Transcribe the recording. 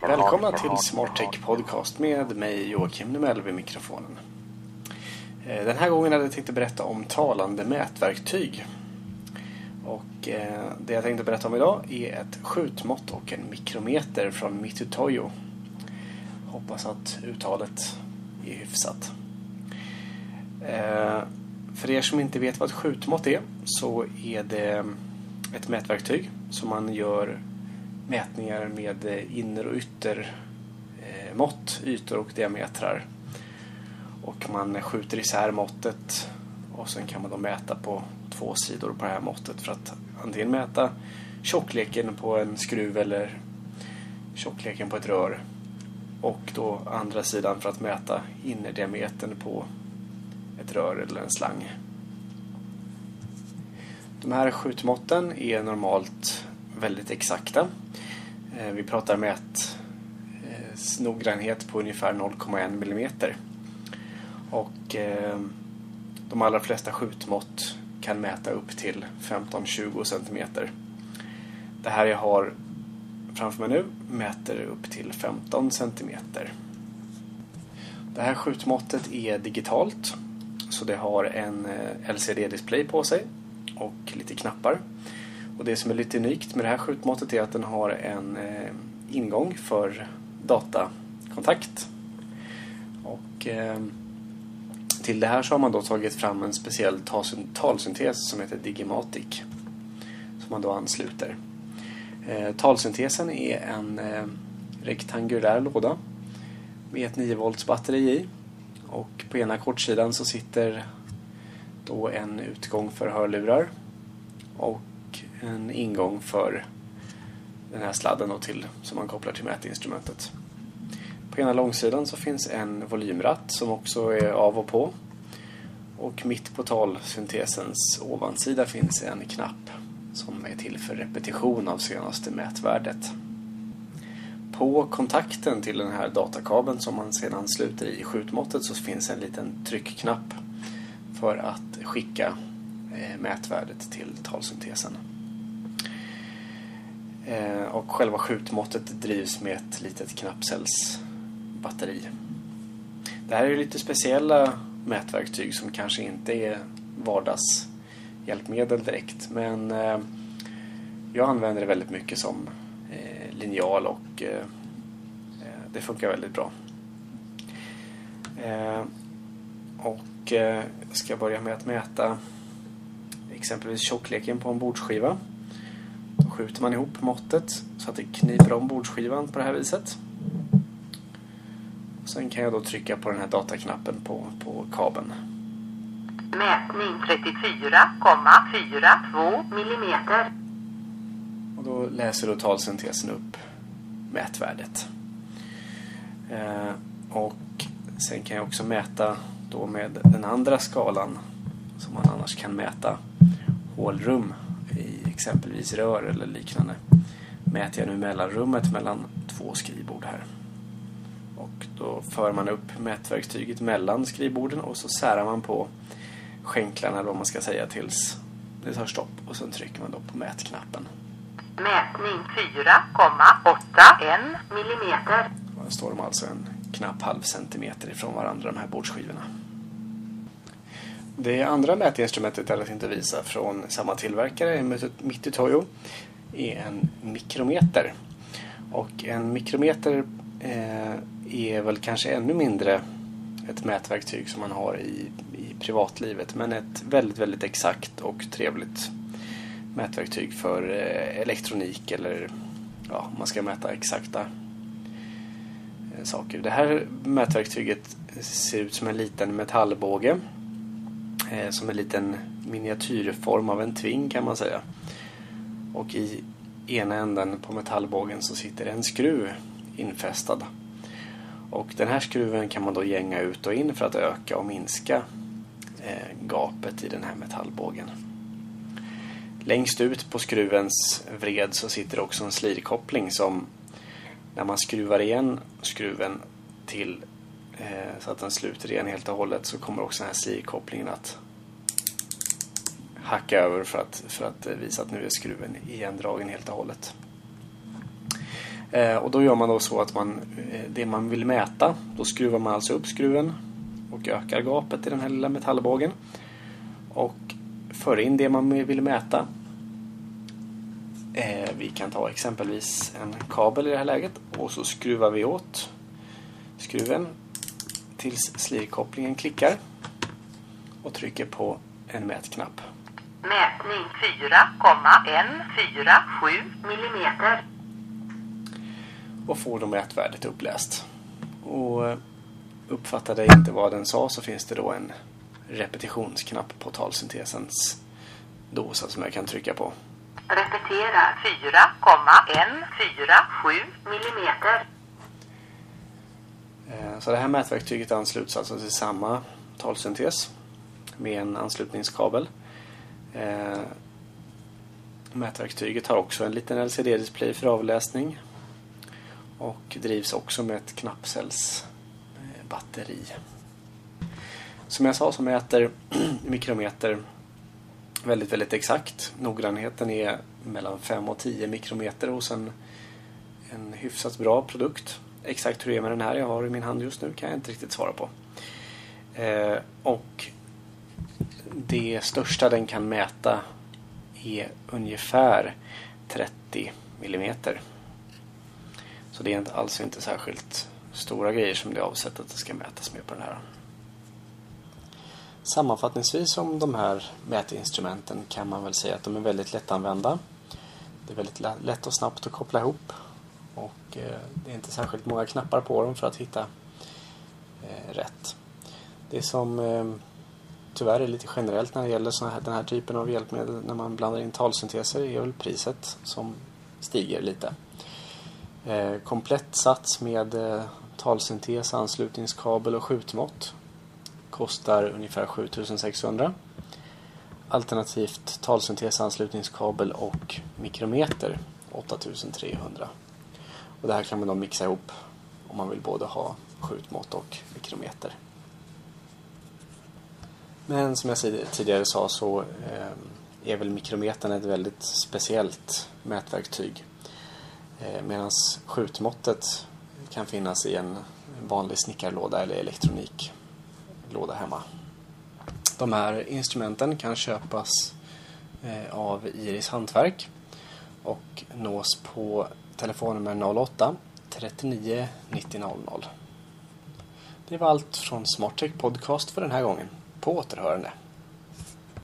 Välkomna till Smart Tech Podcast med mig Joakim Numell vid mikrofonen. Eh, den här gången hade jag tänkt berätta om talande mätverktyg. Och eh, det jag tänkte berätta om idag är ett skjutmått och en mikrometer från Mitutoyo. Hoppas att uttalet är hyfsat. Eh, för er som inte vet vad ett skjutmått är så är det ett mätverktyg som man gör mätningar med inner och yttermått, eh, ytor och diametrar. Och man skjuter isär måttet och sen kan man då mäta på två sidor på det här måttet för att antingen mäta tjockleken på en skruv eller tjockleken på ett rör. Och då andra sidan för att mäta innerdiametern på ett rör eller en slang. De här skjutmåtten är normalt väldigt exakta. Eh, vi pratar mät eh, noggrannhet på ungefär 0,1 millimeter. Och eh, de allra flesta skjutmått kan mäta upp till 15-20 centimeter. Det här jag har framför mig nu mäter upp till 15 centimeter. Det här skjutmåttet är digitalt så det har en eh, LCD-display på sig och lite knappar. Och det som är lite unikt med det här skjutmåttet är att den har en eh, ingång för datakontakt. Och eh, till det här så har man då tagit fram en speciell talsyntes som heter Digimatic. Som man då ansluter. Eh, talsyntesen är en eh, rektangulär låda med ett 9 volts batteri i. Och på ena kortsidan så sitter då en utgång för hörlurar. Och en ingång för den här sladden då till, som man kopplar till mätinstrumentet. På ena långsidan så finns en volymratt som också är av och på. Och mitt på talsyntesens ovansida finns en knapp som är till för repetition av senaste mätvärdet. På kontakten till den här datakabeln som man sedan sluter i skjutmåttet så finns en liten tryckknapp för att skicka eh, mätvärdet till talsyntesen. Eh, och själva skjutmåttet drivs med ett litet batteri. Det här är lite speciella mätverktyg som kanske inte är vardagshjälpmedel direkt. Men eh, jag använder det väldigt mycket som eh, linjal och eh, det funkar väldigt bra. Och jag ska börja med att mäta exempelvis tjockleken på en bordsskiva Då skjuter man ihop måttet så att det kniper om bordsskivan på det här viset. Sen kan jag då trycka på den här dataknappen på, på kabeln. Mätning 34,42 millimeter. Och då läser då talsyntesen upp mätvärdet. Eh, och sen kan jag också mäta då med den andra skalan som man annars kan mäta hålrum exempelvis rör eller liknande mäter jag nu mellanrummet mellan två skrivbord här. Och då för man upp mätverktyget mellan skrivborden och så särar man på skänklarna eller vad man ska säga tills det tar stopp och sen trycker man då på mätknappen. Mätning 4,81 millimeter. Här står de alltså en knapp halv centimeter ifrån varandra de här bordsskivorna. Det andra mätinstrumentet jag tänkte visa från samma tillverkare, Mitutoyo, är en mikrometer. Och en mikrometer eh, är väl kanske ännu mindre ett mätverktyg som man har i, i privatlivet. Men ett väldigt, väldigt exakt och trevligt mätverktyg för eh, elektronik eller ja, man ska mäta exakta eh, saker. Det här mätverktyget ser ut som en liten metallbåge eh, som en liten miniatyrform av en tving kan man säga. Och i ena änden på metallbågen så sitter en skruv infästad. Och den här skruven kan man då gänga ut och in för att öka och minska eh, gapet i den här metallbågen. längst ut på skruvens vred så sitter också en slirkoppling som när man skruvar igen skruven till eh, så att den sluter igen helt och hållet så kommer också den här slirkopplingen att hacka över för att, för att visa att nu är skruven igendragen helt och hållet. Eh, och då gör man då så att man, eh, det man vill mäta, då skruvar man alltså upp skruven och ökar gapet i den här lilla metallbågen. Och för in det man vill mäta. Eh, vi kan ta exempelvis en kabel i det här läget och så skruvar vi åt skruven tills slirkopplingen klickar och trycker på en mätknapp. Mätning 4,147 millimeter och får då mätvärdet uppläst. Och eh, uppfattade jag inte vad den sa så finns det då en repetitionsknapp på talsyntesens dosa som jag kan trycka på. Repetera 4,147 millimeter. Eh, Så det här mätverktyget ansluts alltså till samma talsyntes med en anslutningskabel. Eh, Mätverktyget har också en liten LCD-display för avläsning och drivs också med ett knappcellsbatteri. Som jag sa så mäter mikrometer väldigt, väldigt exakt. Noggrannheten är mellan 5 och 10 mikrometer hos en, en hyfsat bra produkt. Exakt hur det är med den här jag har i min hand just nu kan jag inte riktigt svara på. Eh, och det största den kan mäta är ungefär 30 millimeter. Så det är inte alls inte särskilt stora grejer som det är avsett att det ska mätas med på den här. Sammanfattningsvis om de här mätinstrumenten kan man väl säga att de är väldigt lättanvända. Det är väldigt lätt och snabbt att koppla ihop. Och eh, det är inte särskilt många knappar på dem för att hitta eh, rätt. Det som eh, tyvärr är lite generellt när det gäller här, den här typen av hjälpmedel när man blandar in talsynteser är väl priset som stiger lite. Eh, komplett sats med eh, talsyntes, anslutningskabel och skjutmått kostar ungefär 7600. Alternativt talsyntes, anslutningskabel och mikrometer 8300. Och det här kan man då mixa ihop om man vill både ha skjutmått och mikrometer. Men som jag tidigare sa så eh, är väl mikrometern ett väldigt speciellt mätverktyg. Eh, Medan skjutmåttet kan finnas i en vanlig snickarlåda eller elektroniklåda hemma. De här instrumenten kan köpas eh, av Iris Hantverk och nås på telefonnummer 08 39 90 00. Det var allt från Smarttech Podcast för den här gången. På återhörande.